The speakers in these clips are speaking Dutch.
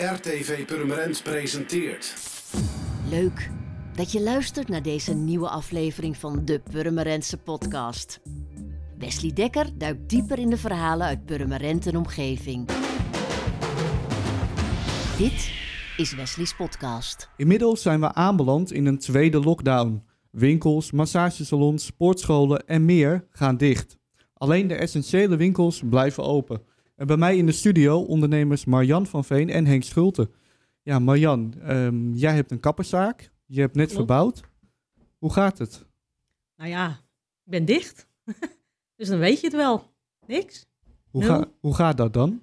RTV Purmerend presenteert. Leuk dat je luistert naar deze nieuwe aflevering van de Purmerendse podcast. Wesley Dekker duikt dieper in de verhalen uit Purmerend en omgeving. Dit is Wesley's podcast. Inmiddels zijn we aanbeland in een tweede lockdown. Winkels, massagesalons, sportscholen en meer gaan dicht. Alleen de essentiële winkels blijven open. En bij mij in de studio ondernemers Marjan van Veen en Henk Schulte. Ja, Marjan, ehm, jij hebt een kapperszaak. Je hebt net Klopt. verbouwd. Hoe gaat het? Nou ja, ik ben dicht. dus dan weet je het wel. Niks. Hoe, ga, hoe gaat dat dan?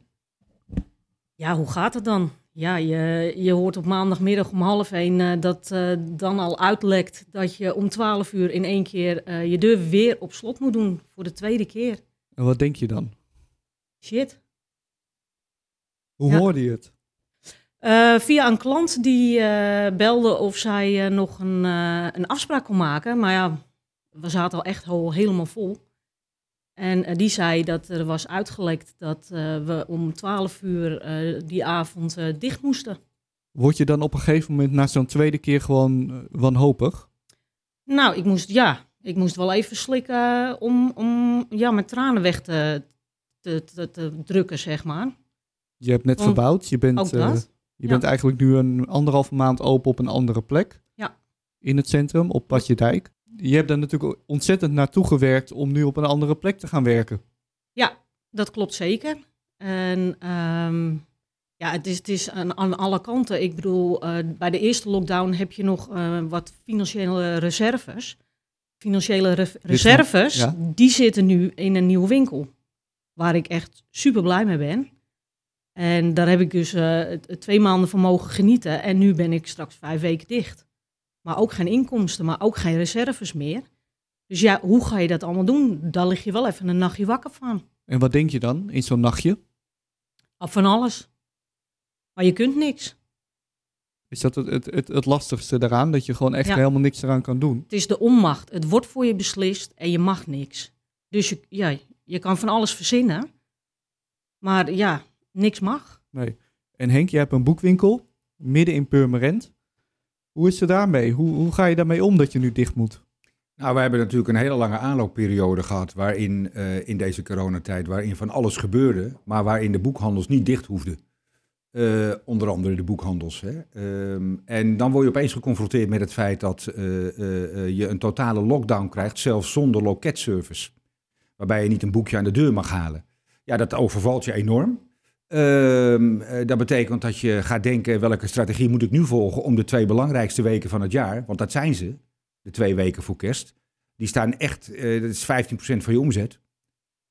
Ja, hoe gaat het dan? Ja, je, je hoort op maandagmiddag om half één eh, dat eh, dan al uitlekt dat je om twaalf uur in één keer eh, je deur weer op slot moet doen. Voor de tweede keer. En wat denk je dan? Shit. Hoe Ja. hoorde je het? Eh, via een klant die eh, belde of zij eh, nog een, een afspraak kon maken. Maar ja, we zaten al echt al helemaal vol. En die zei dat er was uitgelekt dat we om 12 uur die avond dicht moesten. Word je dan op een gegeven moment na zo'n tweede keer gewoon wanhopig? Nou, ik moest, ja, ik moest wel even slikken om, om ja, mijn tranen weg te, te, te, te drukken, zeg maar. Je hebt net verbouwd. Je bent, eh, je Ja. bent eigenlijk nu een anderhalve maand open op een andere plek. Ja. In het centrum, op Padje Dijk. Je hebt daar natuurlijk ontzettend naartoe gewerkt om nu op een andere plek te gaan werken. Dat klopt zeker. En ehm, ja, het is, het is aan, aan alle kanten. Ik bedoel, eh, bij de eerste lockdown heb je nog eh, wat financiële reserves. Financiële re- reserves, ja. die zitten nu in een nieuwe winkel. Waar ik echt super blij mee ben. En daar heb ik dus eh, twee maanden van mogen genieten. En nu ben ik straks vijf weken dicht. Maar ook geen inkomsten, maar ook geen reserves meer. Dus ja, hoe ga je dat allemaal doen? Daar lig je wel even een nachtje wakker van. En wat denk je dan in zo'n nachtje? Af van alles. Maar je kunt niks. Is dat het, het, het, het lastigste daaraan? Dat je gewoon echt Ja. helemaal niks eraan kan doen? Het is de onmacht. Het wordt voor je beslist en je mag niks. Dus je, ja, je kan van alles verzinnen. Maar ja, niks mag. Nee. En Henk, jij hebt een boekwinkel midden in Purmerend. Hoe is het daarmee? Hoe, hoe ga je daarmee om dat je nu dicht moet? Nou, we hebben natuurlijk een hele lange aanloopperiode gehad waarin eh, in deze coronatijd, waarin van alles gebeurde, maar waarin de boekhandels niet dicht hoefden. Eh, onder andere de boekhandels. Hè. Ehm, en dan word je opeens geconfronteerd met het feit dat eh, je een totale lockdown krijgt, zelfs zonder loketservice. Waarbij je niet een boekje aan de deur mag halen. Ja, dat overvalt je enorm. Ehm, eh, dat betekent dat je gaat denken, welke strategie moet ik nu volgen om de twee belangrijkste weken van het jaar, want dat zijn ze, de twee weken voor kerst. Die staan echt, eh, dat is 15% van je omzet,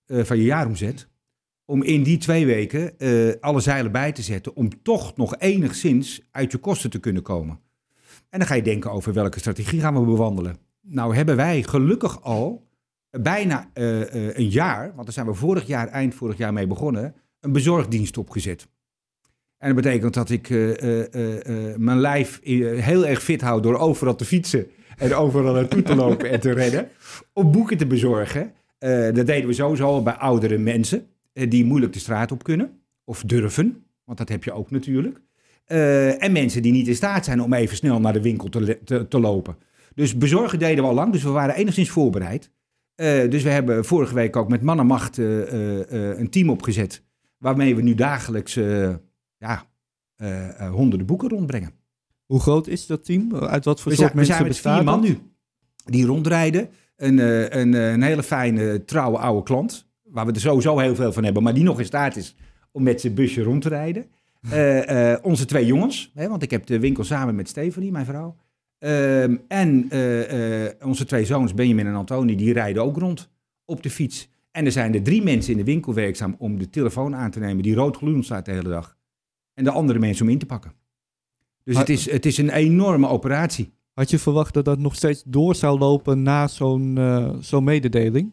eh, van je jaaromzet. Om in die twee weken alle zeilen bij te zetten, om toch nog enigszins uit je kosten te kunnen komen. En dan ga je denken over welke strategie gaan we bewandelen. Nou hebben wij gelukkig al bijna een jaar, want daar zijn we vorig jaar, eind vorig jaar mee begonnen, een bezorgdienst opgezet. En dat betekent dat ik eh, eh, eh, mijn lijf heel erg fit hou door overal te fietsen en overal naartoe te lopen en te rennen. Om boeken te bezorgen. Dat deden we sowieso al bij oudere mensen die moeilijk de straat op kunnen. Of durven, want dat heb je ook natuurlijk. En mensen die niet in staat zijn om even snel naar de winkel te, te, te lopen. Dus bezorgen deden we al lang, dus we waren enigszins voorbereid. Dus we hebben vorige week ook met man en macht eh, een team opgezet. Waarmee we nu dagelijks eh, ja, eh, eh, honderden boeken rondbrengen. Hoe groot is dat team? Uit wat voor We soort zijn, we mensen zijn met vier man nu. Die rondrijden. Een, een, een hele fijne, trouwe oude klant. Waar we er sowieso heel veel van hebben. Maar die nog in staat is om met zijn busje rond te rijden. Onze twee jongens. Hè, want ik heb de winkel samen met Stephanie, mijn vrouw. Ehm, en onze twee zoons, Benjamin en Antoni, die rijden ook rond op de fiets. En er zijn er drie mensen in de winkel werkzaam om de telefoon aan te nemen die rood gloeiend staat de hele dag. En de andere mensen om in te pakken. Dus Maar- het, is, het is een enorme operatie. Had je verwacht dat dat nog steeds door zou lopen na zo'n zo'n mededeling?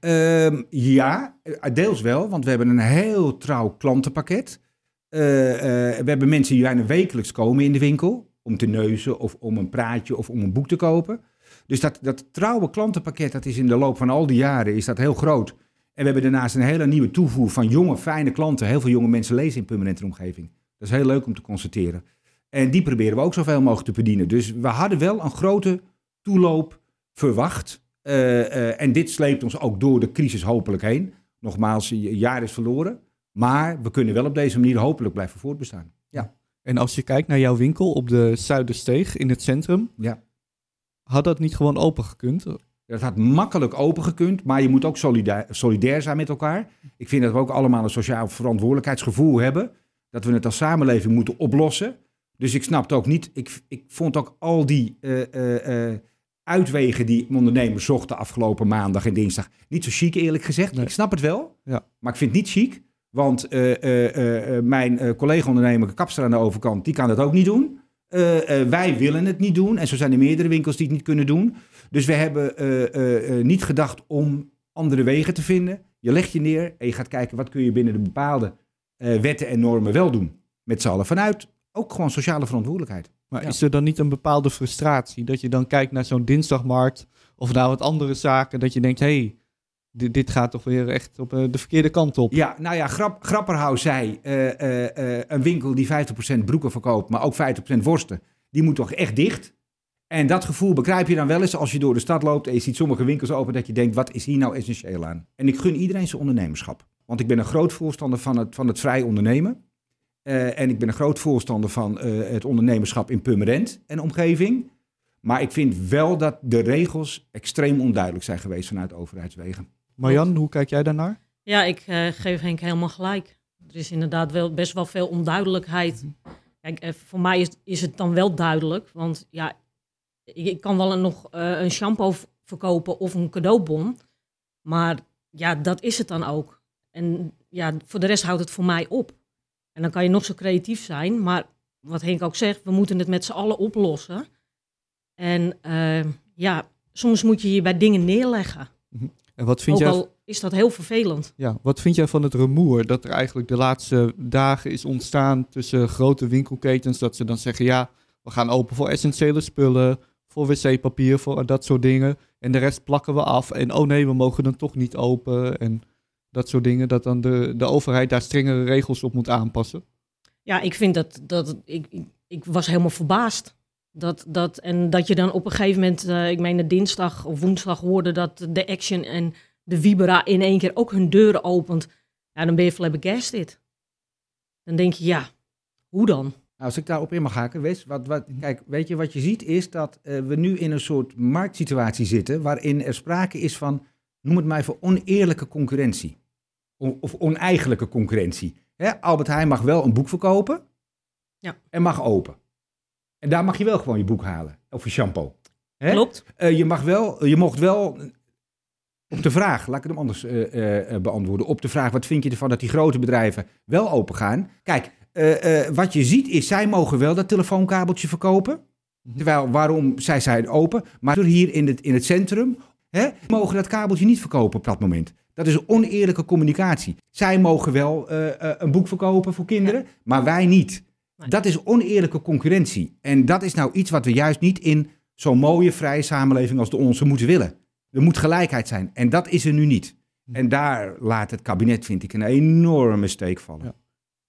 Ehm, ja, eh, deels wel, want we hebben een heel trouw klantenpakket. Eh, we hebben mensen die bijna wekelijks komen in de winkel om te neuzen of om een praatje of om een boek te kopen. Dus dat, dat trouwe klantenpakket, dat is in de loop van al die jaren is dat heel groot. En we hebben daarnaast een hele nieuwe toevoer van jonge, fijne klanten. Heel veel jonge mensen lezen in permanente omgeving. Dat is heel leuk om te constateren. En die proberen we ook zoveel mogelijk te bedienen. Dus we hadden wel een grote toeloop verwacht. Eh, eh, en dit sleept ons ook door de crisis hopelijk heen. Nogmaals, een jaar is verloren. Maar we kunnen wel op deze manier hopelijk blijven voortbestaan. Ja. En als je kijkt naar jouw winkel op de Zuidersteeg in het centrum, ja. Had dat niet gewoon open gekund? Dat had makkelijk open gekund, maar je moet ook solidair, solidair zijn met elkaar. Ik vind dat we ook allemaal een sociaal verantwoordelijkheidsgevoel hebben. Dat we het als samenleving moeten oplossen. Dus ik snapte ook niet, ik, ik vond ook al die uh, uh, uitwegen die ondernemers zochten afgelopen maandag en dinsdag niet zo chic eerlijk gezegd. Ik snap het wel, ja. maar ik vind het niet chic. Want mijn collega-ondernemer Kapster aan de overkant, die kan dat ook niet doen. Wij willen het niet doen en zo zijn er meerdere winkels die het niet kunnen doen. Dus we hebben niet gedacht om andere wegen te vinden. Je legt je neer en je gaat kijken wat kun je binnen de bepaalde wetten en normen wel doen. Met z'n allen vanuit ook gewoon sociale verantwoordelijkheid. Maar is er dan niet een bepaalde frustratie dat je dan kijkt naar zo'n dinsdagmarkt of naar wat andere zaken, dat je denkt, hé, hey, dit, dit, gaat toch weer echt op uh, de verkeerde kant op? Ja, nou ja, Grap, zei, uh, uh, een winkel die 50% broeken verkoopt, maar ook 50% worsten, die moet toch echt dicht? En dat gevoel begrijp je dan wel eens als je door de stad loopt en je ziet sommige winkels open, dat je denkt, wat is hier nou essentieel aan? En ik gun iedereen zijn ondernemerschap. Want ik ben een groot voorstander van het, van het vrij ondernemen. En ik ben een groot voorstander van het ondernemerschap in Purmerend en omgeving. Maar ik vind wel dat de regels extreem onduidelijk zijn geweest vanuit overheidswegen. Marjan, hoe kijk jij daarnaar? Ja, ik uh, geef Henk helemaal gelijk. Er is inderdaad wel best wel veel onduidelijkheid. Kijk, voor mij is, is het dan wel duidelijk. Want ja, ik, ik kan wel een, nog een shampoo verkopen of een cadeaubon. Maar ja, dat is het dan ook. En ja, voor de rest houdt het voor mij op. En dan kan je nog zo creatief zijn, maar wat Henk ook zegt, we moeten het met z'n allen oplossen. En ja, soms moet je je bij dingen neerleggen. En wat vind ook jij... al is dat heel vervelend. Ja, wat vind jij van het rumoer dat er eigenlijk de laatste dagen is ontstaan tussen grote winkelketens, dat ze dan zeggen, ja, we gaan open voor essentiële spullen, voor wc-papier, voor dat soort dingen. En de rest plakken we af. En oh nee, we mogen dan toch niet open. En dat soort dingen, dat dan de, de overheid daar strengere regels op moet aanpassen? Ja, ik vind dat, dat ik, ik, ik was helemaal verbaasd. Dat, dat, en dat je dan op een gegeven moment, uh, ik meen dinsdag of woensdag hoorde dat de Action en de Vibera in één keer ook hun deuren opent. Ja, dan ben je flabbergasted. Dan denk je, ja, hoe dan? Nou, als ik daarop in mag haken, weet, wat, wat, kijk, weet je, wat je ziet is dat uh, we nu in een soort marktsituatie zitten waarin er sprake is van, noem het maar even, oneerlijke concurrentie of oneigenlijke concurrentie. Albert Heijn mag wel een boek verkopen ja. en mag open. En daar mag je wel gewoon je boek halen. Of je shampoo. Klopt. Uh, je, mag wel, je mocht wel op de vraag, laat ik hem anders uh, uh, beantwoorden. Op de vraag, wat vind je ervan dat die grote bedrijven wel open gaan? Kijk, wat je ziet is, zij mogen wel dat telefoonkabeltje verkopen. Mhm. Terwijl, waarom? Zij zijn open. Maar hier in het, in het centrum, hè, mogen dat kabeltje niet verkopen op dat moment. Dat is oneerlijke communicatie. Zij mogen wel een boek verkopen voor kinderen, ja. maar wij niet. Nee. Dat is oneerlijke concurrentie. En dat is nou iets wat we juist niet in zo'n mooie, vrije samenleving als de onze moeten willen. Er moet gelijkheid zijn. En dat is er nu niet. En daar laat het kabinet, vind ik, een enorme steek vallen. Ja.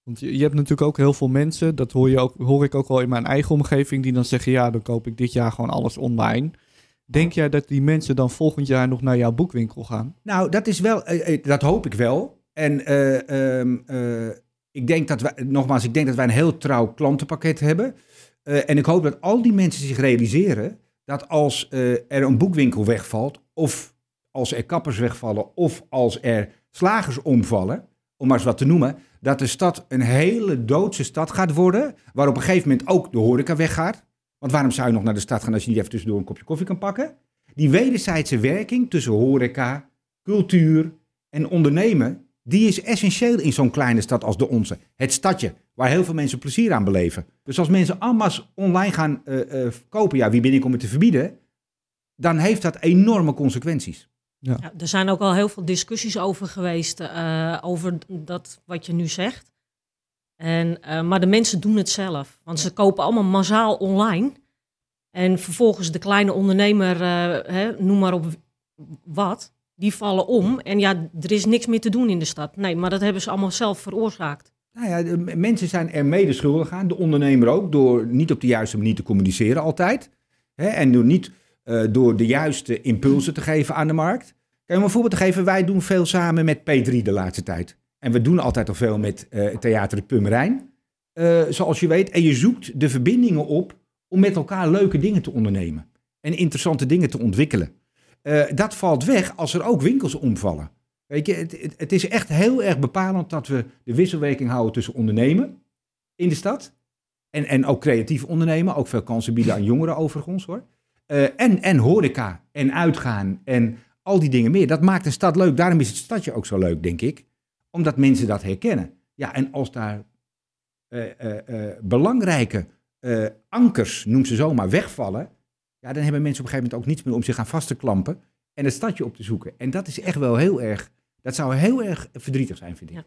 Want je, hebt natuurlijk ook heel veel mensen, dat hoor, je ook, hoor ik ook wel in mijn eigen omgeving, die dan zeggen: ja, dan koop ik dit jaar gewoon alles online. Denk jij dat die mensen dan volgend jaar nog naar jouw boekwinkel gaan? Nou, dat is wel, uh, dat hoop ik wel. En uh, um, uh, ik denk dat wij, nogmaals, ik denk dat wij een heel trouw klantenpakket hebben. en ik hoop dat al die mensen zich realiseren dat als er een boekwinkel wegvalt, of als er kappers wegvallen, of als er slagers omvallen, om maar eens wat te noemen, dat de stad een hele doodse stad gaat worden, waar op een gegeven moment ook de horeca weggaat. Want waarom zou je nog naar de stad gaan als je niet even tussendoor een kopje koffie kan pakken? Die wederzijdse werking tussen horeca, cultuur en ondernemen, die is essentieel in zo'n kleine stad als de onze. Het stadje, waar heel veel mensen plezier aan beleven. Dus als mensen allemaal online gaan uh, uh, kopen, ja, wie ben ik om het te verbieden? Dan heeft dat enorme consequenties. Ja. Ja, er zijn ook al heel veel discussies over geweest, uh, over dat wat je nu zegt. En, uh, maar de mensen doen het zelf. Want ze kopen allemaal massaal online. En vervolgens de kleine ondernemer, uh, hè, noem maar op wat, die vallen om. En ja, er is niks meer te doen in de stad. Nee, maar dat hebben ze allemaal zelf veroorzaakt. Nou ja, de mensen zijn er mede schuldig aan. De ondernemer ook, door niet op de juiste manier te communiceren altijd. Hè, en door niet eh, door de juiste impulsen te geven aan de markt. Kijk, om een voorbeeld te geven, wij doen veel samen met P3 de laatste tijd. En we doen altijd al veel met eh, Theater de Pummerijn. eh, zoals je weet. En je zoekt de verbindingen op om met elkaar leuke dingen te ondernemen. En interessante dingen te ontwikkelen. Eh, dat valt weg als er ook winkels omvallen. Weet je, het, het, is echt heel erg bepalend dat we de wisselwerking houden tussen ondernemen in de stad. En, en ook creatief ondernemen. Ook veel kansen bieden aan jongeren overigens hoor. Eh, en, en horeca en uitgaan en al die dingen meer. Dat maakt een stad leuk. Daarom is het stadje ook zo leuk, denk ik. Omdat mensen dat herkennen. Ja, en als daar eh, belangrijke ankers, noem ze zomaar, wegvallen. Ja, dan hebben mensen op een gegeven moment ook niets meer om zich aan vast te klampen. En het stadje op te zoeken. En dat is echt wel heel erg. Dat zou heel erg verdrietig zijn, vind ik. Ja.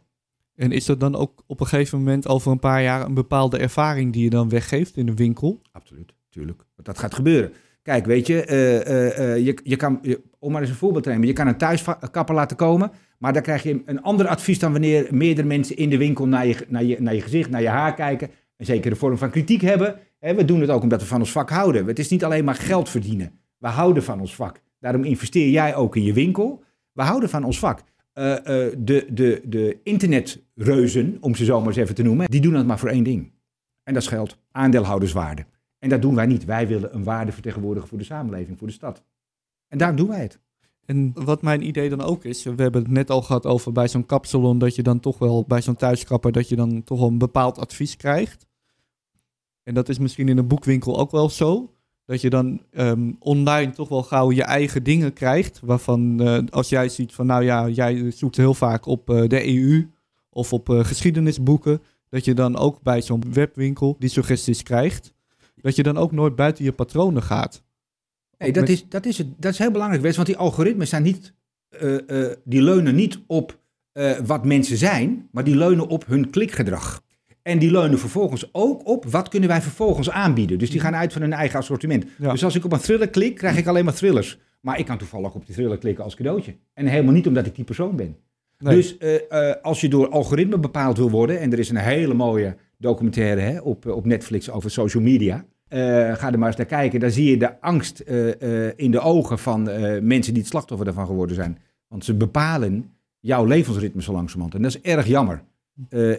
En is dat dan ook op een gegeven moment over een paar jaar een bepaalde ervaring die je dan weggeeft in een winkel? Absoluut, tuurlijk. Want dat gaat gebeuren. Kijk, weet je, eh, eh, eh, je, je kan, je- om maar eens een voorbeeld te nemen, je kan een thuiskapper laten komen, maar dan krijg je een ander advies dan wanneer meerdere mensen in de winkel naar je, naar je, naar je gezicht, naar je haar kijken, een zekere vorm van kritiek hebben. We doen het ook omdat we van ons vak houden. Het is niet alleen maar geld verdienen. We houden van ons vak. Daarom investeer jij ook in je winkel. We houden van ons vak. Eh, eh, de, de, de internetreuzen, om ze zo maar eens even te noemen, die doen dat maar voor één ding. En dat is geld, aandeelhouderswaarde. En dat doen wij niet. Wij willen een waarde vertegenwoordigen voor de samenleving, voor de stad. En daarom doen wij het. En wat mijn idee dan ook is, we hebben het net al gehad over bij zo'n kapsalon, dat je dan toch wel bij zo'n thuiskrapper, dat je dan toch wel een bepaald advies krijgt. En dat is misschien in een boekwinkel ook wel zo. Dat je dan ehm, online toch wel gauw je eigen dingen krijgt. Waarvan eh, als jij ziet van nou ja, jij zoekt heel vaak op eh, de EU of op eh, geschiedenisboeken. Dat je dan ook bij zo'n webwinkel die suggesties krijgt. Dat je dan ook nooit buiten je patronen gaat. Nee, dat, is, dat, is het, dat is heel belangrijk geweest, want die algoritmes zijn niet, eh, eh, die leunen niet op eh, wat mensen zijn, maar die leunen op hun klikgedrag. En die leunen vervolgens ook op wat kunnen wij vervolgens aanbieden. Dus die gaan uit van hun eigen assortiment. Ja. Dus als ik op een thriller klik, krijg ik alleen maar thrillers. Maar ik kan toevallig op die thriller klikken als cadeautje. En helemaal niet omdat ik die persoon ben. Nee. Dus als je door algoritme bepaald wil worden, en er is een hele mooie documentaire hè, op, op Netflix over social media. Eh, ga er maar eens naar kijken. Dan zie je de angst eh, eh, in de ogen van mensen die het slachtoffer daarvan geworden zijn. Want ze bepalen jouw levensritme zo langzamerhand. En dat is erg jammer.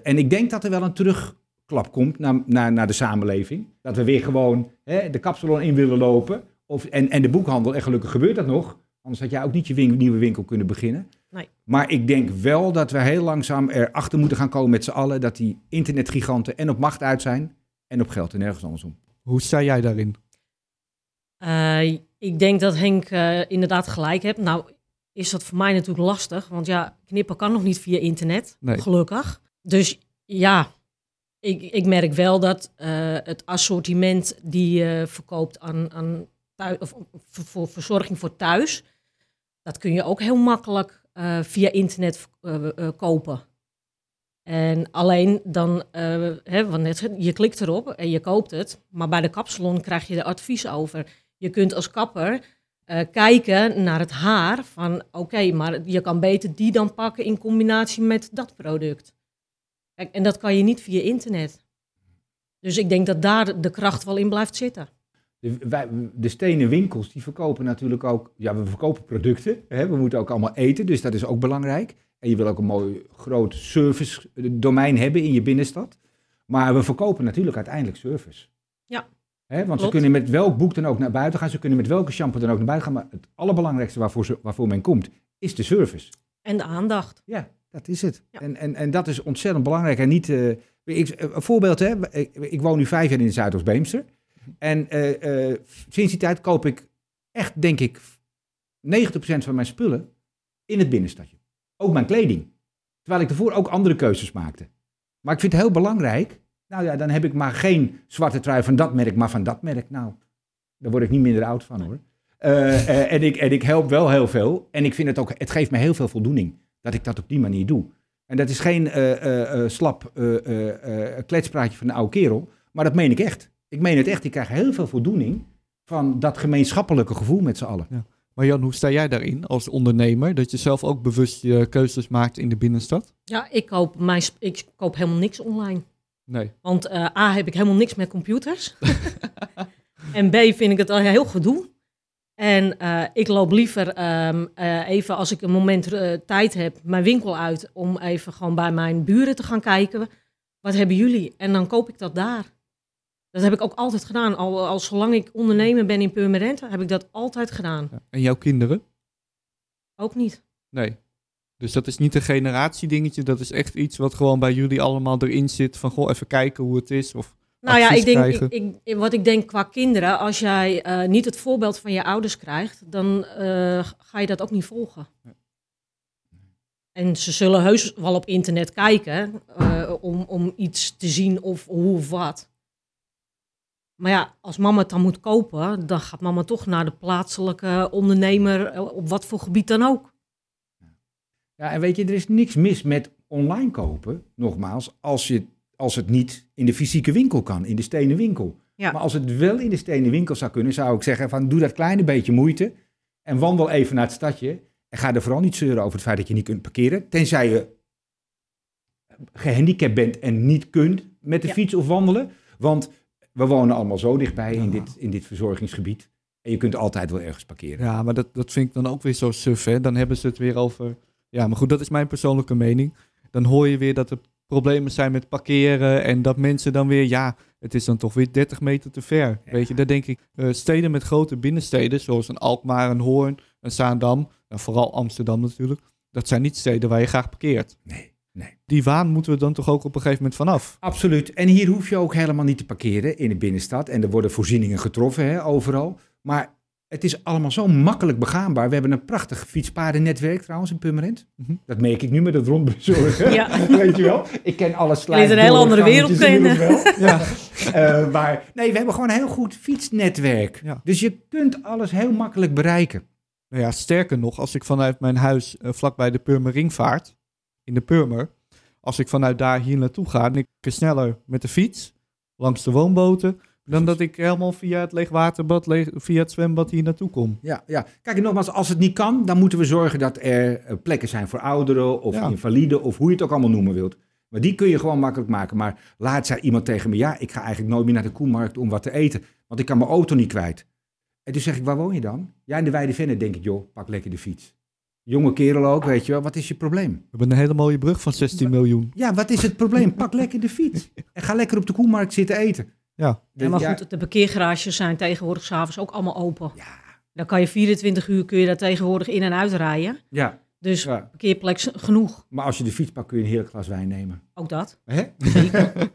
En ik denk dat er wel een terugklap komt naar, naar, naar de samenleving. Dat we weer gewoon hè, de kapsalon in willen lopen. Of, en, en de boekhandel. En gelukkig gebeurt dat nog. Anders had jij ook niet je nieuwe winkel kunnen beginnen. Nee. Maar ik denk wel dat we heel langzaam erachter moeten gaan komen met z'n allen. Dat die internetgiganten en op macht uit zijn. En op geld en nergens andersom. Hoe sta jij daarin? Eh, ik denk dat Henk eh, inderdaad gelijk hebt. Nou, is dat voor mij natuurlijk lastig. Want ja, knippen kan nog niet via internet, Nee. gelukkig. Dus ja, ik, ik merk wel dat eh, het assortiment die je verkoopt aan, aan thuis, of voor, voor verzorging voor thuis, dat kun je ook heel makkelijk via internet kopen. En alleen dan, eh, hè, want je klikt erop en je koopt het, maar bij de kapsalon krijg je er advies over. Je kunt als kapper eh, kijken naar het haar van oké, maar je kan beter die dan pakken in combinatie met dat product. Kijk, en dat kan je niet via internet. Dus ik denk dat daar de kracht wel in blijft zitten. De, de stenen winkels, die verkopen natuurlijk ook... Ja, we verkopen producten. Hè? We moeten ook allemaal eten, dus dat is ook belangrijk. En je wil ook een mooi groot service domein hebben in je binnenstad. Maar we verkopen natuurlijk uiteindelijk service. Ja? Want ze kunnen met welk boek dan ook naar buiten gaan. Ze kunnen met welke shampoo dan ook naar buiten gaan. Maar het allerbelangrijkste waarvoor, ze, waarvoor men komt, is de service. En de aandacht. Ja, dat is het. Ja. En, en, en dat is ontzettend belangrijk. En niet, eh, ik, een voorbeeld, hè? Ik, ik woon nu vijf jaar in Zuidoost-Beemster. En eh, eh, sinds die tijd koop ik echt, denk ik, 90% van mijn spullen in het binnenstadje. Ook mijn kleding. Terwijl ik ervoor ook andere keuzes maakte. Maar ik vind het heel belangrijk. Nou ja, dan heb ik maar geen zwarte trui van dat merk, maar van dat merk. Nou, daar word ik niet minder oud van hoor. Eh, eh, en, ik, en ik help wel heel veel. En ik vind het ook, het geeft me heel veel voldoening dat ik dat op die manier doe. En dat is geen eh, slap kletspraatje van de oude kerel, maar dat meen ik echt. Ik meen het echt. Ik krijg heel veel voldoening van dat gemeenschappelijke gevoel met z'n allen. Maar Jan, hoe sta jij daarin als ondernemer? Dat je zelf ook bewust je keuzes maakt in de binnenstad? Ja, ik koop, mijn, ik koop helemaal niks online. Nee. Want eh, A, heb ik helemaal niks met computers. en B, vind ik het al heel gedoe. En eh, ik loop liever ehm, eh, even, als ik een moment tijd heb, mijn winkel uit... om even gewoon bij mijn buren te gaan kijken. Wat hebben jullie? En dan koop ik dat daar. Dat heb ik ook altijd gedaan. Al, al zolang ik ondernemer ben in Purmerend, heb ik dat altijd gedaan. Ja. En jouw kinderen? Ook niet. Nee. Dus dat is niet een generatiedingetje, dat is echt iets wat gewoon bij jullie allemaal erin zit. Van goh, even kijken hoe het is. Of Nou ja, ik denk, ik, ik- wat ik denk qua kinderen, als jij eh, niet het voorbeeld van je ouders krijgt, dan eh, ga je dat ook niet volgen. En ze zullen heus wel op internet kijken eh, om, om iets te zien of hoe of wat. Maar ja, als mama het dan moet kopen, dan gaat mama toch naar de plaatselijke ondernemer, eh, op wat voor gebied dan ook. Ja, en weet je, er is niks mis met online kopen, nogmaals, als, je, als het niet in de fysieke winkel kan, in de stenen winkel. Ja. Maar als het wel in de stenen winkel zou kunnen, zou ik zeggen van doe dat kleine beetje moeite en wandel even naar het stadje. En ga er vooral niet zeuren over het feit dat je niet kunt parkeren, tenzij je gehandicapt bent en niet kunt met de Ja. fiets of wandelen. Want we wonen allemaal zo dichtbij in, dit, in dit verzorgingsgebied. En je kunt altijd wel ergens parkeren. Ja, maar dat, dat vind ik dan ook weer zo suf, hè. Dan hebben ze het weer over... Ja, maar goed, dat is mijn persoonlijke mening. Dan hoor je weer dat er problemen zijn met parkeren en dat mensen dan weer... Ja, het is dan toch weer 30 meter te ver. Ja. Weet je, daar denk ik... eh, steden met grote binnensteden, zoals een Alkmaar, een Hoorn, een Zaandam... Nou, vooral Amsterdam natuurlijk. Dat zijn niet steden waar je graag parkeert. Nee, nee. Die waan moeten we dan toch ook op een gegeven moment vanaf. Absoluut. En hier hoef je ook helemaal niet te parkeren in de binnenstad. En er worden voorzieningen getroffen hè, overal. Maar het is allemaal zo makkelijk begaanbaar. We hebben een prachtig fietspadennetwerk trouwens in Purmerend. Mhm. Dat merk ik nu met het rondbezorgen. Ja. Weet je wel? Ik ken alle leert slijten. een hele andere wereld kennen. Ja. Eh, maar nee, we hebben gewoon een heel goed fietsnetwerk. Ja. Dus je kunt alles heel makkelijk bereiken. Nou ja, sterker nog, als ik vanuit mijn huis eh, vlakbij de Purmerring vaart, in de Purmer, als ik vanuit daar hier naartoe ga, dan ik sneller met de fiets langs de woonboten, dan dat ik helemaal via het leegwaterbad, leeg, via het zwembad hier naartoe kom. Ja, ja. Kijk, en nogmaals, als het niet kan, dan moeten we zorgen dat er eh, plekken zijn voor ouderen of Ja. invaliden of hoe je het ook allemaal noemen wilt. Maar die kun je gewoon makkelijk maken. Maar laat zei iemand tegen me, ja, ik ga eigenlijk nooit meer naar de koemarkt om wat te eten, want ik kan mijn auto niet kwijt. En toen zeg ik, waar woon je dan? Ja, in de Weide Venne, denk ik, joh, pak lekker de fiets. Jonge kerel ook, weet je wel, wat is je probleem? We hebben een hele mooie brug van 16 miljoen. Ja, wat is het probleem? Pak lekker de fiets. En ga lekker op de koemarkt zitten eten. Ja, Ja, maar goed, de parkeergarages zijn tegenwoordig s'avonds ook allemaal open. Ja, Dan kan je 24 uur kun je daar tegenwoordig in en uitrijden. ja, Dus ja. parkeerplek s- genoeg. Maar als je de fiets pakt, kun je een heerlijk glas wijn nemen. Ook dat. Hè? Zeker.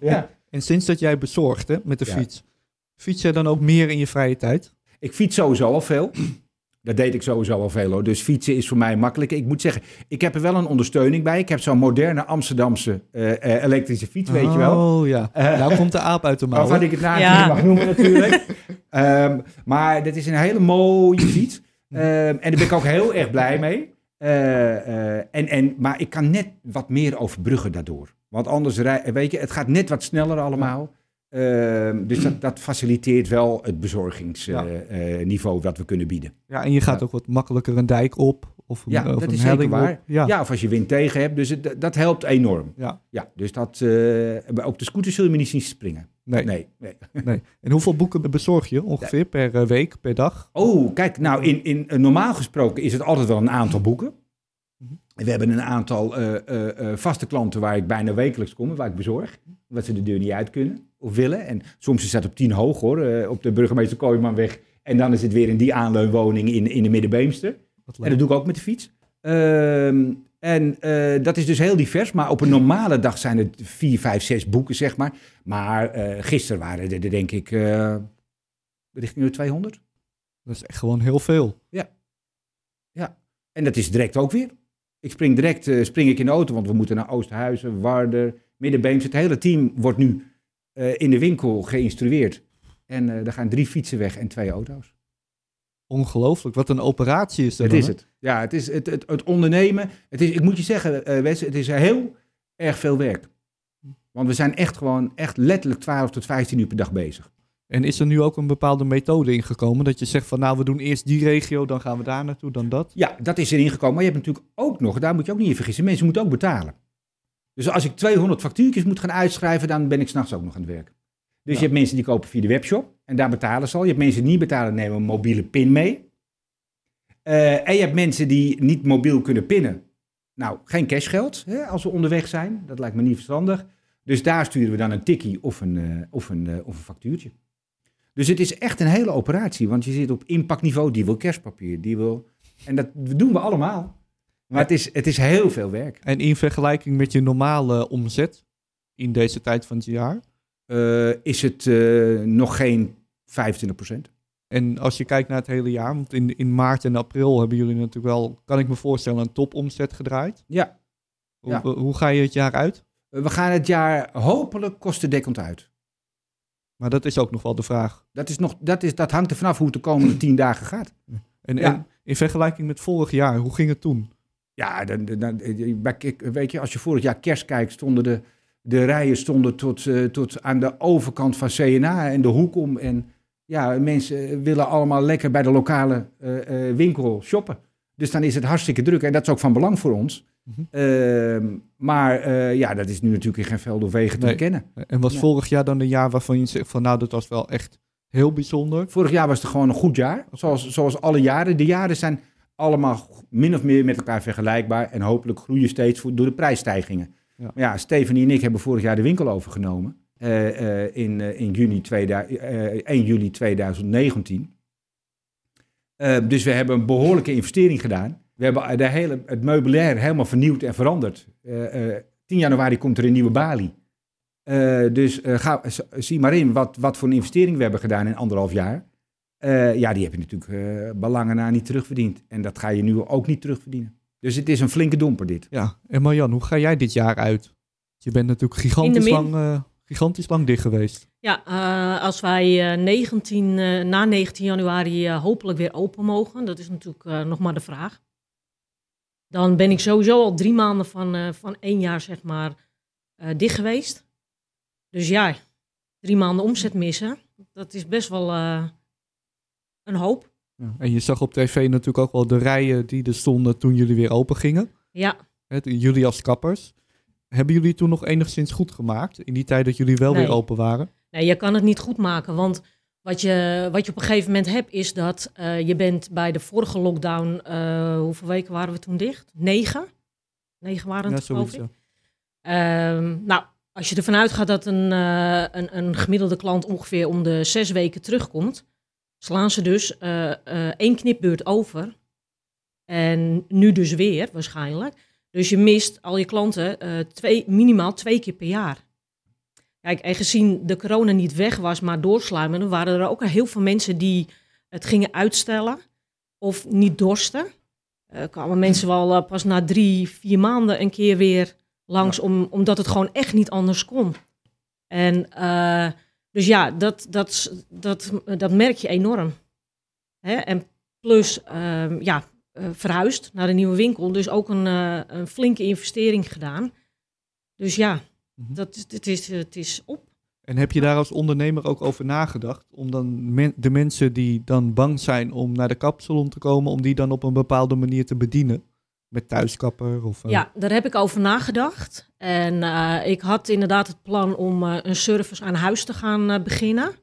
Ja. en sinds dat jij bezorgt hè, met de Ja. fiets, fiets jij dan ook meer in je vrije tijd? Ik fiets sowieso al veel. Dat deed ik sowieso al veel hoor. Dus fietsen is voor mij makkelijk. Ik moet zeggen, ik heb er wel een ondersteuning bij. Ik heb zo'n moderne Amsterdamse eh, eh, elektrische fiets, weet je wel. Oh ja, nou komt de aap uit de mouw. Waarvan ik het Ja. niet mag noemen natuurlijk. Ehm, maar dit is een hele mooie fiets. Ehm, en daar ben ik ook heel erg blij mee. Eh, eh, en, en, maar ik kan net wat meer overbruggen daardoor. Want anders, rij, weet je, het gaat net wat sneller allemaal. Ehm, dus dat, dat faciliteert wel het bezorgingsniveau wat we kunnen bieden. Ja, en je gaat Ja. ook wat makkelijker een dijk op of een, Ja, of dat een is zeker waar. Ja. Ja, of als je wind tegen hebt. Dus het, dat helpt enorm. Ja. Ja, dus dat, eh, op de scooter zul je me niet zien springen. Nee, Nee, nee. nee. En hoeveel boeken bezorg je ongeveer per eh, week, per dag? Oh, kijk, nou, in, in, eh, normaal gesproken is het altijd wel een aantal boeken. Mhm. We hebben een aantal eh, eh, eh, vaste klanten waar ik bijna wekelijks kom, waar ik bezorg. Omdat ze de deur niet uit kunnen of willen. En soms is dat op tien hoog hoor, eh, op de burgemeester Kooijmanweg. En dan is het weer in die aanleunwoning in, in de Middenbeemster. En dat doe ik ook met de fiets. Ehm, en eh, dat is dus heel divers. Maar op een normale dag zijn het vier, vijf, zes boeken, zeg maar. Maar eh, gisteren waren er, denk ik richting de 200. Dat is echt gewoon heel veel. En dat is direct ook weer. Ik spring direct spring ik in de auto, want we moeten naar Oosterhuizen, Warder, Middenbeemse. Het hele team wordt nu eh, in de winkel geïnstrueerd. En eh er gaan drie fietsen weg en twee auto's. Ongelooflijk. Wat een operatie is dat dan, is het. Ja, het is het, het, het ondernemen. Het is, ik moet je zeggen, eh Wes, het is heel erg veel werk. Want we zijn echt gewoon, echt letterlijk 12 tot 15 uur per dag bezig. En is er nu ook een bepaalde methode ingekomen? Dat je zegt van nou, we doen eerst die regio, dan gaan we daar naartoe, dan dat? Ja, dat is erin gekomen. Maar je hebt natuurlijk ook nog, daar moet je ook niet in vergissen, mensen moeten ook betalen. Dus als ik 200 factuurtjes moet gaan uitschrijven, dan ben ik s'nachts ook nog aan het werk. Dus Ja. je hebt mensen die kopen via de webshop en daar betalen ze al. Je hebt mensen die niet betalen, nemen een mobiele pin mee. Eh, en je hebt mensen die niet mobiel kunnen pinnen. Nou, geen cashgeld hè, als we onderweg zijn. Dat lijkt me niet verstandig. Dus daar sturen we dan een tikkie of een, eh, of een, eh, of een factuurtje. Dus het is echt een hele operatie, want je zit op impactniveau. Die wil kerstpapier, die wil... En dat doen we allemaal. Maar het is, het is heel veel werk. En in vergelijking met je normale omzet in deze tijd van het jaar. Eh, is het eh, nog geen 25%. En als je kijkt naar het hele jaar, want in, in maart en april hebben jullie natuurlijk wel, kan ik me voorstellen, een topomzet gedraaid. Ja, Hoe, Ja. hoe ga je het jaar uit? we gaan het jaar hopelijk kostendekkend uit. Maar dat is ook nog wel de vraag. Dat, is nog, dat, is, dat hangt er vanaf hoe het de komende tien dagen gaat. En, Ja. en in vergelijking met vorig jaar, hoe ging het toen? Ja, dan, dan, ik- weet je, als je vorig jaar kerst kijkt, stonden de, de rijen stonden tot, eh, tot aan de overkant van CNA en de hoek om. En ja, mensen willen allemaal lekker bij de lokale eh, eh, winkel shoppen. Dus dan is het hartstikke druk en dat is ook van belang voor ons. Mhm. Ehm, maar eh, ja, dat is nu natuurlijk in geen veld of wegen te Nee. herkennen. En was Ja. vorig jaar dan een jaar waarvan je zegt van nou, dat was wel echt heel bijzonder? Vorig jaar was het gewoon een goed jaar, zoals, zoals alle jaren. De jaren zijn allemaal min of meer met elkaar vergelijkbaar en hopelijk groeien steeds voor, door de prijsstijgingen. Ja. Maar ja, Stephanie en ik hebben vorig jaar de winkel overgenomen eh, eh, in, eh, in juni 2000, eh, 1 juli 2019. Eh, dus we hebben een behoorlijke investering gedaan. We hebben de hele, het meubilair helemaal vernieuwd en veranderd. Eh, eh, 10 januari komt er een nieuwe balie. Dus ga, zie maar in wat, wat voor een investering we hebben gedaan in anderhalf jaar. Eh, ja, die heb je natuurlijk eh, belangen na niet terugverdiend. En dat ga je nu ook niet terugverdienen. Dus het is een flinke domper dit. Ja, en Marjan, hoe ga jij dit jaar uit? Je bent natuurlijk gigantisch, lang, eh, gigantisch lang dicht geweest. Ja, eh, als wij eh, 19, eh, na 19 januari eh, hopelijk weer open mogen, dat is natuurlijk eh, nog maar de vraag. Dan ben ik sowieso al drie maanden van, eh, van één jaar, zeg maar, eh, dicht geweest. Dus ja, drie maanden omzet missen, dat is best wel eh, een hoop. En je zag op tv natuurlijk ook wel de rijen die er stonden toen jullie weer open gingen. Ja, Hè, jullie als kappers. Hebben jullie toen nog enigszins goed gemaakt in die tijd dat jullie wel Nee. weer open waren? Nee, je kan het niet goed maken. Want wat je, wat je op een gegeven moment hebt, is dat eh, je bent bij de vorige lockdown. eh, hoeveel weken waren we toen dicht? Negen? Negen waren Ja, het, geloof ik. ja. Ehm, nou, als je ervan uitgaat dat een, eh, een, een gemiddelde klant ongeveer om de zes weken terugkomt, slaan ze dus eh, eh, één knipbeurt over. En nu dus weer, waarschijnlijk. Dus je mist al je klanten eh, twee, minimaal twee keer per jaar. Kijk, en gezien de corona niet weg was, maar doorsluimerde, waren er ook heel veel mensen die het gingen uitstellen of niet dorsten. Eh kwamen mensen wel pas na drie, vier maanden een keer weer langs, om, omdat het gewoon echt niet anders kon. En dus ja, dat, dat, dat, dat merk je enorm. Hè? En plus, ehm, ja, eh, verhuisd naar een nieuwe winkel. Dus ook een, eh, een flinke investering gedaan. Dus ja, Mhm. dat, het, is, het is op. En heb je daar als ondernemer ook over nagedacht? Om dan men- de mensen die dan bang zijn om naar de kapsalon te komen, om die dan op een bepaalde manier te bedienen? Met thuiskapper of... eh, Ja, daar heb ik over nagedacht. En eh, ik had inderdaad het plan om eh, een service aan huis te gaan beginnen.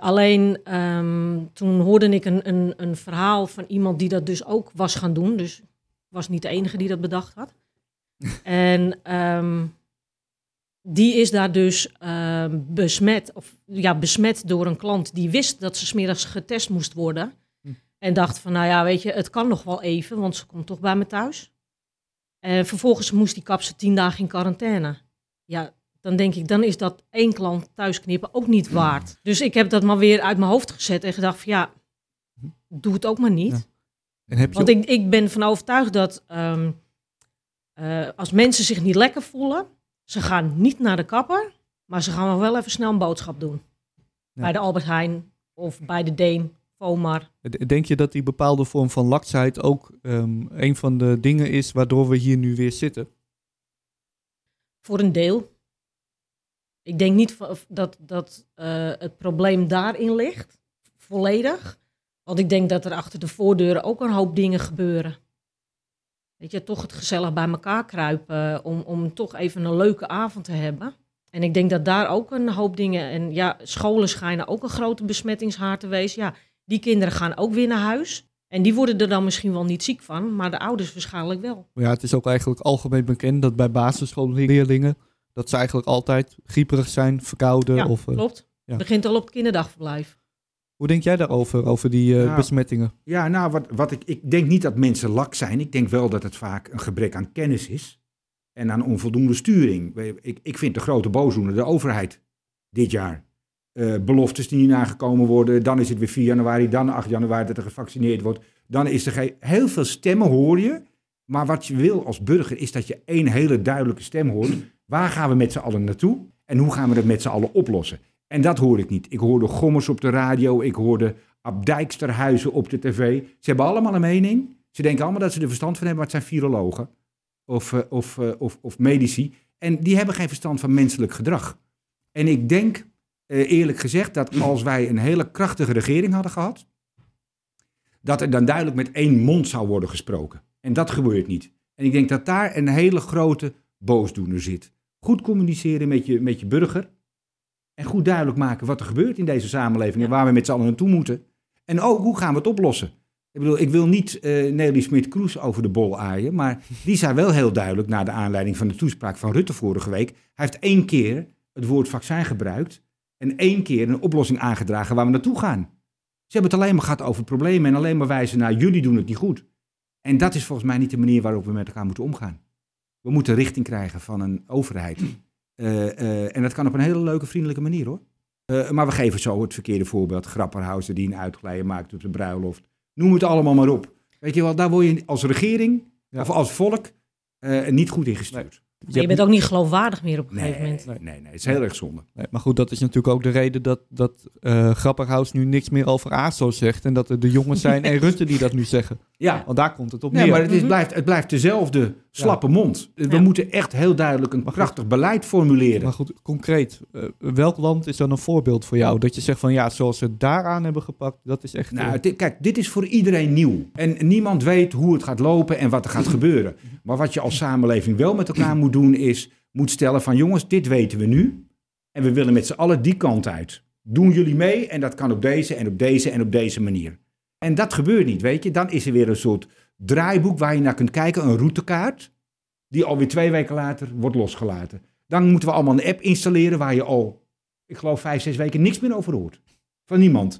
Alleen ehm, toen hoorde ik een, een, een verhaal van iemand die dat dus ook was gaan doen. Dus ik was niet de enige die dat bedacht had. en ehm, die is daar dus ehm, besmet, of, ja, besmet door een klant die wist dat ze smiddags getest moest worden. En dacht van, nou ja, weet je, het kan nog wel even, want ze komt toch bij me thuis. En vervolgens moest die kapster tien dagen in quarantaine. Ja, dan denk ik, dan is dat één klant thuisknippen ook niet waard. Dus ik heb dat maar weer uit mijn hoofd gezet en gedacht van, ja, doe het ook maar niet. Ja. En heb je Want ik, ik ben van overtuigd dat ehm, eh, als mensen zich niet lekker voelen, ze gaan niet naar de kapper, maar ze gaan wel even snel een boodschap doen. Ja. Bij de Albert Heijn of bij de Deen, Vomar. Denk je dat die bepaalde vorm van laksheid ook ehm, een van de dingen is waardoor we hier nu weer zitten? Voor een deel. Ik denk niet dat, dat eh, het probleem daarin ligt, volledig. Want ik denk dat er achter de voordeuren ook een hoop dingen gebeuren. Weet je, toch het gezellig bij elkaar kruipen om, om toch even een leuke avond te hebben. En ik denk dat daar ook een hoop dingen... En ja, scholen schijnen ook een grote besmettingshaard te wezen. Ja, die kinderen gaan ook weer naar huis. En die worden er dan misschien wel niet ziek van, maar de ouders waarschijnlijk wel. Maar ja, het is ook eigenlijk algemeen bekend dat bij basisschoolleerlingen dat ze eigenlijk altijd grieperig zijn, verkouden. Ja, of, eh, klopt. ja. Begint al op het kinderdagverblijf. hoe denk jij daarover, over die eh, Nou, besmettingen? Ja, nou, wat, wat ik, ik denk niet dat mensen lak zijn. Ik denk wel dat het vaak een gebrek aan kennis is. En aan onvoldoende sturing. Ik, ik vind de grote boosdoener de overheid dit jaar. Eh, beloftes die niet nagekomen worden. Dan is het weer 4 januari, dan 8 januari dat er gevaccineerd wordt. Dan is er. Heel veel stemmen hoor je. Maar wat je wil als burger is dat je één hele duidelijke stem hoort. Waar gaan we met z'n allen naartoe? En hoe gaan we dat met z'n allen oplossen? En dat hoor ik niet. Ik hoorde Gommers op de radio. Ik hoorde Ab Dijksterhuizen op de tv. Ze hebben allemaal een mening. Ze denken allemaal dat ze er verstand van hebben, maar het zijn virologen. Of, eh, of, eh, of, of medici. En die hebben geen verstand van menselijk gedrag. En ik denk, eerlijk gezegd, dat als wij een hele krachtige regering hadden gehad, dat er dan duidelijk met één mond zou worden gesproken. En dat gebeurt niet. En ik denk dat daar een hele grote boosdoener zit. Goed communiceren met je, met je burger. En goed duidelijk maken wat er gebeurt in deze samenleving en waar we met z'n allen naartoe moeten. En ook hoe gaan we het oplossen. Ik bedoel, ik wil niet eh Nelly Smit-Kroes over de bol aaien, maar die zei wel heel duidelijk na de aanleiding van de toespraak van Rutte vorige week. Hij heeft één keer het woord vaccin gebruikt en één keer een oplossing aangedragen waar we naartoe gaan. Ze hebben het alleen maar gehad over problemen en alleen maar wijzen naar jullie doen het niet goed. En dat is volgens mij niet de manier waarop we met elkaar moeten omgaan. We moeten richting krijgen van een overheid. Eh, eh, en dat kan op een hele leuke, vriendelijke manier hoor. Eh, maar we geven zo het verkeerde voorbeeld. Grapperhausen die een uitglijden maakt op de bruiloft. Noem het allemaal maar op. Weet je wel, daar word je als regering Ja. of als volk niet goed in gestuurd. Je bent ook niet geloofwaardig meer op een Nee, gegeven moment. nee, nee, nee, het is heel erg zonde. Nee, maar goed, dat is natuurlijk ook de reden dat, dat eh Grapperhaus nu niks meer over ASO zegt. En dat het de jongens zijn en Rutte die dat nu zeggen. Ja, Want daar komt het op nee, neer. maar het, is, Mhm. blijft, het blijft dezelfde slappe mond. We Ja. moeten echt heel duidelijk een krachtig beleid formuleren. Maar goed, concreet, eh, welk land is dan een voorbeeld voor jou? Dat je zegt van ja, zoals ze het daaraan hebben gepakt, dat is echt... Nou, eh, dit- kijk, dit is voor iedereen nieuw. En niemand weet hoe het gaat lopen en wat er gaat gebeuren. Maar wat je als samenleving wel met elkaar moet doen, is moet stellen van jongens, dit weten we nu. En we willen met z'n allen die kant uit. Doen jullie mee? En dat kan op deze en op deze en op deze manier. En dat gebeurt niet, weet je. Dan is er weer een soort draaiboek waar je naar kunt kijken, een routekaart. Die alweer twee weken later wordt losgelaten. Dan moeten we allemaal een app installeren waar je al, ik geloof, vijf, zes weken niks meer over hoort. Van niemand.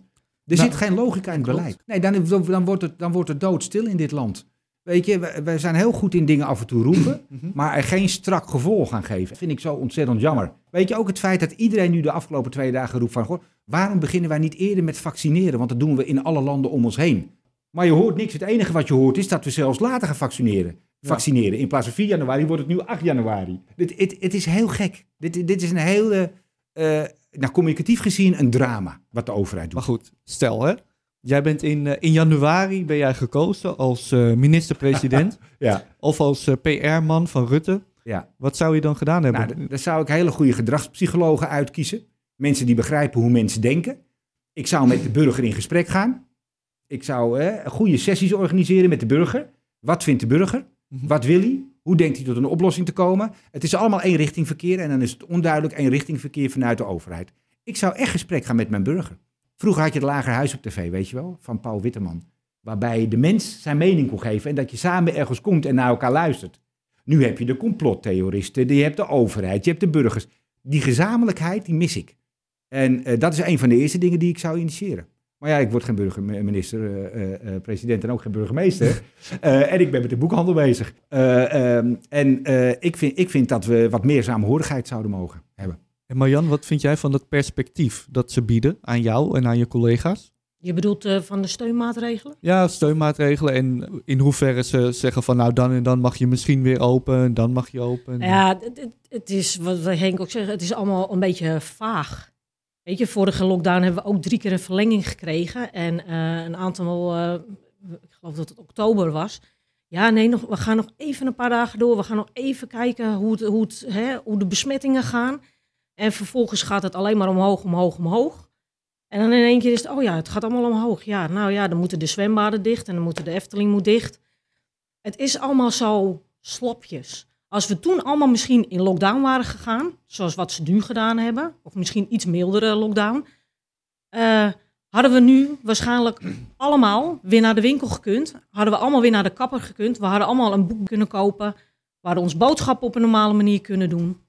Er Nou, zit geen logica in het beleid. Nee, dan, dan, wordt het, dan wordt het doodstil in dit land. Weet je, we, zijn heel goed in dingen af en toe roepen, Mhm. maar er geen strak gevolg aan geven. Dat vind ik zo ontzettend jammer. Weet je, ook het feit dat iedereen nu de afgelopen twee dagen roept van... Goh, waarom beginnen wij niet eerder met vaccineren? Want dat doen we in alle landen om ons heen. Maar je hoort niks. Het enige wat je hoort is dat we zelfs later gaan vaccineren. Vaccineren. In plaats van 4 januari wordt het nu 8 januari. Dit, het, het is heel gek. Dit, dit is een hele, eh nou, communicatief gezien, een drama wat de overheid doet. Maar goed, stel hè. Jij bent in, eh, in januari ben jij gekozen als eh, minister-president Ja. of als eh, PR-man van Rutte. Ja. Wat zou je dan gedaan hebben? Nou, d- daar zou ik hele goede gedragspsychologen uitkiezen. Mensen die begrijpen hoe mensen denken. Ik zou met de burger in gesprek gaan. Ik zou goede sessies organiseren met de burger. Wat vindt de burger? Mhm. Wat wil hij? Hoe denkt hij tot een oplossing te komen? Het is allemaal één richting verkeer en dan is het onduidelijk één richting verkeer vanuit de overheid. Ik zou echt gesprek gaan met mijn burger. Vroeger had je het Lagerhuis op tv, weet je wel, van Paul Witteman. Waarbij de mens zijn mening kon geven en dat je samen ergens komt en naar elkaar luistert. Nu heb je de complottheoristen, je hebt de overheid, je hebt de burgers. Die gezamenlijkheid, die mis ik. En eh, dat is een van de eerste dingen die ik zou initiëren. Maar ja, ik word geen burgemeester, eh, eh, president en ook geen burgemeester. En ik ben met de boekhandel bezig. Eh, ehm, en ik, vind, ik vind dat we wat meer samenhorigheid zouden mogen hebben. En Marjan, wat vind jij van dat perspectief dat ze bieden aan jou en aan je collega's? Je bedoelt eh, van de steunmaatregelen? Ja, steunmaatregelen en in hoeverre ze zeggen van nou dan en dan mag je misschien weer open en dan mag je open. Ja, het, het- is, wat Henk ook zegt, het is allemaal een beetje vaag. Weet je, vorige lockdown hebben we ook drie keer een verlenging gekregen. En eh, een aantal, eh, ik geloof dat het oktober was. Ja, nee, nog, we gaan nog even een paar dagen door. We gaan nog even kijken hoe, het, hoe, het, hè, hoe de besmettingen gaan. En vervolgens gaat het alleen maar omhoog, omhoog, omhoog. En dan in één keer is het, oh ja, het gaat allemaal omhoog. Ja, nou ja, dan moeten de zwembaden dicht en dan moet de Efteling moet dicht. Het is allemaal zo slapjes. Als we toen allemaal misschien in lockdown waren gegaan, zoals wat ze nu gedaan hebben, of misschien iets mildere lockdown, eh, hadden we nu waarschijnlijk allemaal weer naar de winkel gekund. Hadden we allemaal weer naar de kapper gekund. We hadden allemaal een boek kunnen kopen. We hadden ons boodschap op een normale manier kunnen doen.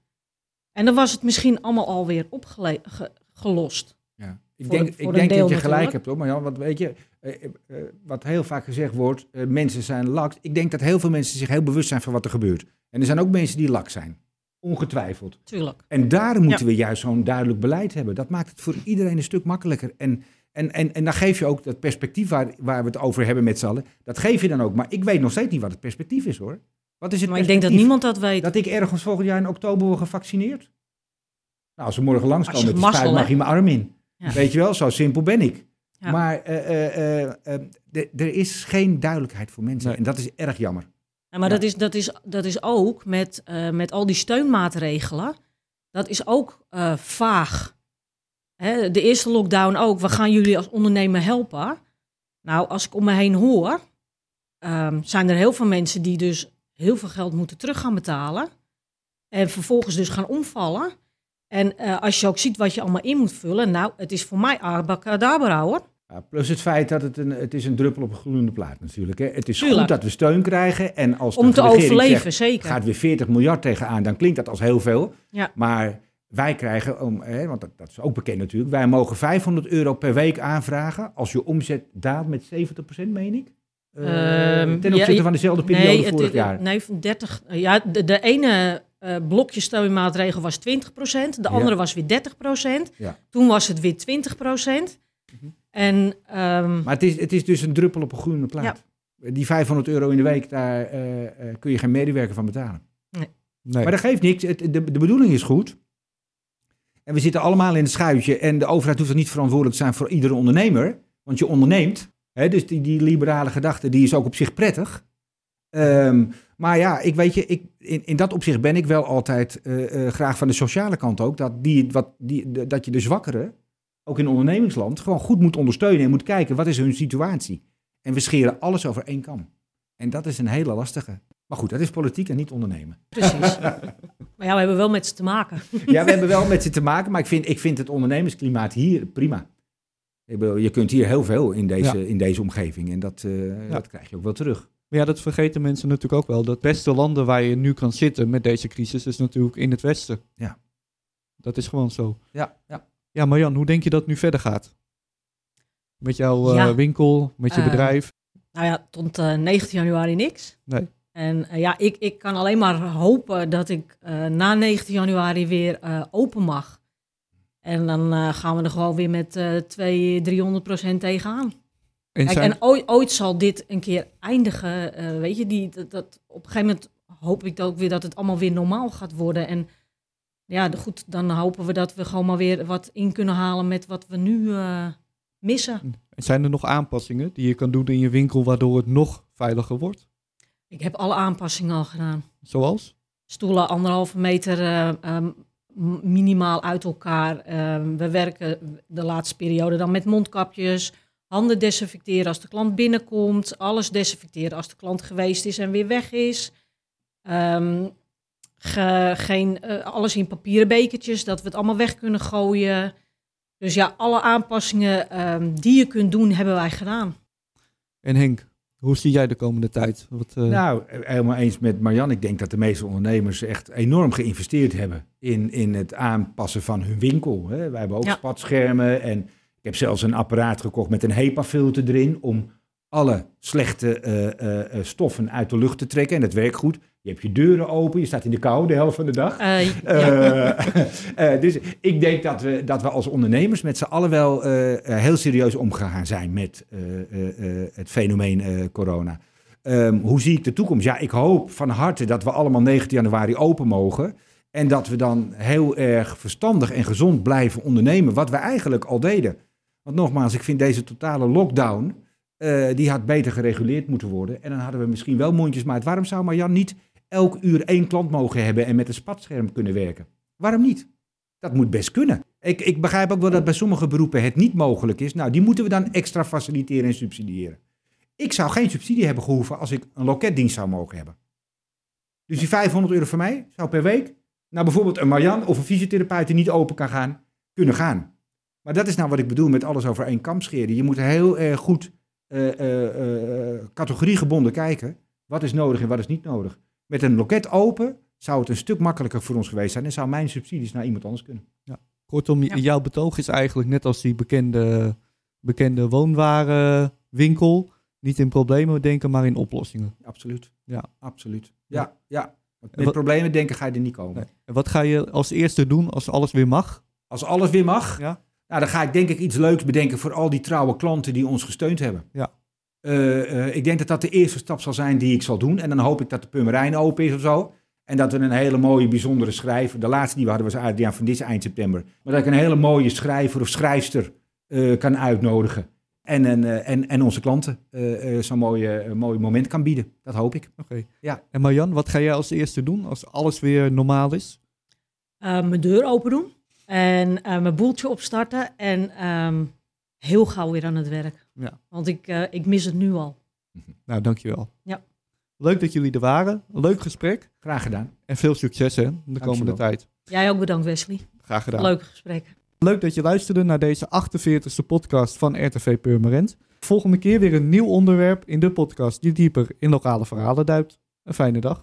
En dan was het misschien allemaal alweer opgelost. Ja. Ik Voor- denk, voor ik denk dat je natuurlijk. gelijk hebt, hoor. Maar Jan, want weet je, eh, eh, eh, wat heel vaak gezegd wordt, mensen zijn laks. Ik denk dat heel veel mensen zich heel bewust zijn van wat er gebeurt. En er zijn ook mensen die lak zijn. Ongetwijfeld. Tuurlijk. En daarom moeten we juist zo'n duidelijk beleid hebben. Dat maakt het voor iedereen een stuk makkelijker. En, en, en, en dan geef je ook dat perspectief waar, waar we het over hebben met z'n allen. Dat geef je dan ook. Maar ik weet nog steeds niet wat het perspectief is hoor. Wat is het Maar ik denk dat niemand dat weet. Dat ik ergens volgend jaar in oktober word gevaccineerd? Nou, als ze morgen langskomen met de spuit, mag je mijn arm in. Ja. Weet je wel, zo simpel ben ik. Ja. Maar eh, eh, eh, er is geen duidelijkheid voor mensen. Nee. En dat is erg jammer. Ja, maar Ja. Dat, is, dat, is, dat is ook met, eh, met al die steunmaatregelen. Dat is ook eh, vaag. Hè, de eerste lockdown ook. We gaan jullie als ondernemer helpen. Nou, als ik om me heen hoor, ehm, zijn er heel veel mensen die dus heel veel geld moeten terug gaan betalen. En vervolgens dus gaan omvallen. En eh, als je ook ziet wat je allemaal in moet vullen. Nou, het is voor mij abacadabra hoor. Ja, plus het feit dat het een, het is een druppel op een gloeiende plaat natuurlijk. Hè. Het is Tuurlijk. goed dat we steun krijgen. En als Om de te overleven, zegt, zeker. gaat weer 40 miljard tegenaan, dan klinkt dat als heel veel. Ja. Maar wij krijgen, om, hè, want dat, dat is ook bekend natuurlijk, wij mogen 500 euro per week aanvragen als je omzet daalt met 70%, meen ik. Eh, Ehm, ten opzichte van dezelfde periode vorig het- jaar. Nee, van 30. Ja, de, de ene eh blokje steunmaatregel was 20%, de Ja. andere was weer 30%. Ja. Toen was het weer 20%. En ehm, Maar het is, het is dus een druppel op een groene plaat. Die 500 euro in de week, daar eh, eh, kun je geen medewerker van betalen. Nee. Maar dat geeft niks. Het, de, de bedoeling is goed. En we zitten allemaal in het schuitje. En de overheid hoeft er niet verantwoordelijk te zijn voor iedere ondernemer. Want je onderneemt. Dus die, die liberale gedachte die is ook op zich prettig. Ehm, maar ja, ik weet je, ik, in, in dat opzicht ben ik wel altijd eh, eh, graag van de sociale kant ook. Dat, die, wat, die, de- dat je de zwakkeren, ook in ondernemingsland, gewoon goed moet ondersteunen. En moet kijken, wat is hun situatie? En we scheren alles over één kam. En dat is een hele lastige. Maar goed, dat is politiek en niet ondernemen. precies. maar ja, we hebben wel met ze te maken. Ja, we hebben wel met ze te maken, maar ik vind, ik vind het ondernemersklimaat hier prima. Ik bedoel, je kunt hier heel veel in deze, in deze omgeving en dat, eh, dat krijg je ook wel terug. Maar ja, dat vergeten mensen natuurlijk ook wel. Dat beste landen waar je nu kan zitten met deze crisis is natuurlijk in het Westen. Ja. Dat is gewoon zo. Ja, ja. Ja, Marjan, hoe denk je dat het nu verder gaat? Met jouw eh, Ja. winkel, met je Eh, bedrijf? Nou ja, tot eh 19 januari niks. Nee. En ja, ik, ik kan alleen maar hopen dat ik eh, na 19 januari weer eh, open mag. En dan eh, gaan we er gewoon weer met eh 200, 300 procent tegenaan. En Kijk, zijn- en ooit, ooit zal dit een keer eindigen. eh, weet je, die, dat, dat, op een gegeven moment hoop ik ook weer dat het allemaal weer normaal gaat worden. En ja, goed, dan hopen we dat we gewoon maar weer wat in kunnen halen met wat we nu eh, missen. en zijn er nog aanpassingen die je kan doen in je winkel waardoor het nog veiliger wordt? Ik heb alle aanpassingen al gedaan. Zoals? Stoelen anderhalve meter eh, ehm, minimaal uit elkaar. Ehm, we werken de laatste periode dan met mondkapjes. Handen desinfecteren als de klant binnenkomt. Alles desinfecteren als de klant geweest is en weer weg is. Ehm, ge- geen, eh, alles in papieren bekertjes, dat we het allemaal weg kunnen gooien. Dus ja, alle aanpassingen ehm, die je kunt doen, hebben wij gedaan. En Henk, hoe zie jij de komende tijd? Wat, eh, Nou, helemaal eens met Marjan. Ik denk dat de meeste ondernemers echt enorm geïnvesteerd hebben in, in het aanpassen van hun winkel. Hè. Wij hebben ook Ja. spatschermen en ik heb zelfs een apparaat gekocht met een HEPA-filter erin om alle slechte eh, eh, eh, stoffen uit de lucht te trekken. En dat werkt goed. Je hebt je deuren open, je staat in de kou de helft van de dag. Ja. Dus ik denk dat we, dat we als ondernemers met z'n allen wel heel serieus omgegaan zijn met het fenomeen corona. Ehm, hoe zie ik de toekomst? Ja, ik hoop van harte dat we allemaal 19 januari open mogen. En dat we dan heel erg verstandig en gezond blijven ondernemen. Wat we eigenlijk al deden. Want nogmaals, ik vind deze totale lockdown. Eh, die had beter gereguleerd moeten worden. En dan hadden we misschien wel mondjesmaat. Waarom zou Marjan niet elk uur één klant mogen hebben en met een spatscherm kunnen werken? Waarom niet? Dat moet best kunnen. Ik, ik begrijp ook wel dat bij sommige beroepen het niet mogelijk is. Nou, die moeten we dan extra faciliteren en subsidiëren. Ik zou geen subsidie hebben gehoeven als ik een loketdienst zou mogen hebben. Dus die 500 euro voor mij zou per week naar bijvoorbeeld een Marjan of een fysiotherapeut die niet open kan gaan, kunnen gaan. Maar dat is nou wat ik bedoel met alles over één kam scheren. Je moet heel erg goed categoriegebonden kijken. Wat is nodig en wat is niet nodig. Met een loket open zou het een stuk makkelijker voor ons geweest zijn en zou mijn subsidies naar iemand anders kunnen. Ja. Kortom, Ja. jouw betoog is eigenlijk net als die bekende, bekende woonwarenwinkel. Niet in problemen denken, maar in oplossingen. Absoluut. Ja. Absoluut. Ja, ja. Want met wat- problemen denken ga je er niet komen. Nee. En wat ga je als eerste doen als alles weer mag? Als alles weer mag, Ja. Nou, dan ga ik denk ik iets leuks bedenken voor al die trouwe klanten die ons gesteund hebben. Ja. Eh, eh, ik denk dat dat de eerste stap zal zijn die ik zal doen. En dan hoop ik dat de Purmerijn open is of zo. En dat we een hele mooie, bijzondere schrijver... De laatste die we hadden was Adriaan van Dis eind september. Maar dat ik een hele mooie schrijver of schrijfster eh, kan uitnodigen. En, en, eh, en, en onze klanten eh, eh, zo'n mooie, eh, mooi moment kan bieden. Dat hoop ik. Oké. Ja. En Marjan, wat ga jij als eerste doen als alles weer normaal is? Eh, mijn deur open doen en eh, mijn boeltje opstarten en ehm, heel gauw weer aan het werk. Ja. Want ik, eh, ik mis het nu al. Nou, dankjewel. Ja. Leuk dat jullie er waren. Leuk gesprek. Graag gedaan. En veel succes hè, de komende tijd. Jij ook bedankt Wesley. Graag gedaan. Leuk gesprek. Leuk dat je luisterde naar deze 48e podcast van RTV Purmerend. Volgende keer weer een nieuw onderwerp in de podcast die dieper in lokale verhalen duikt. Een fijne dag.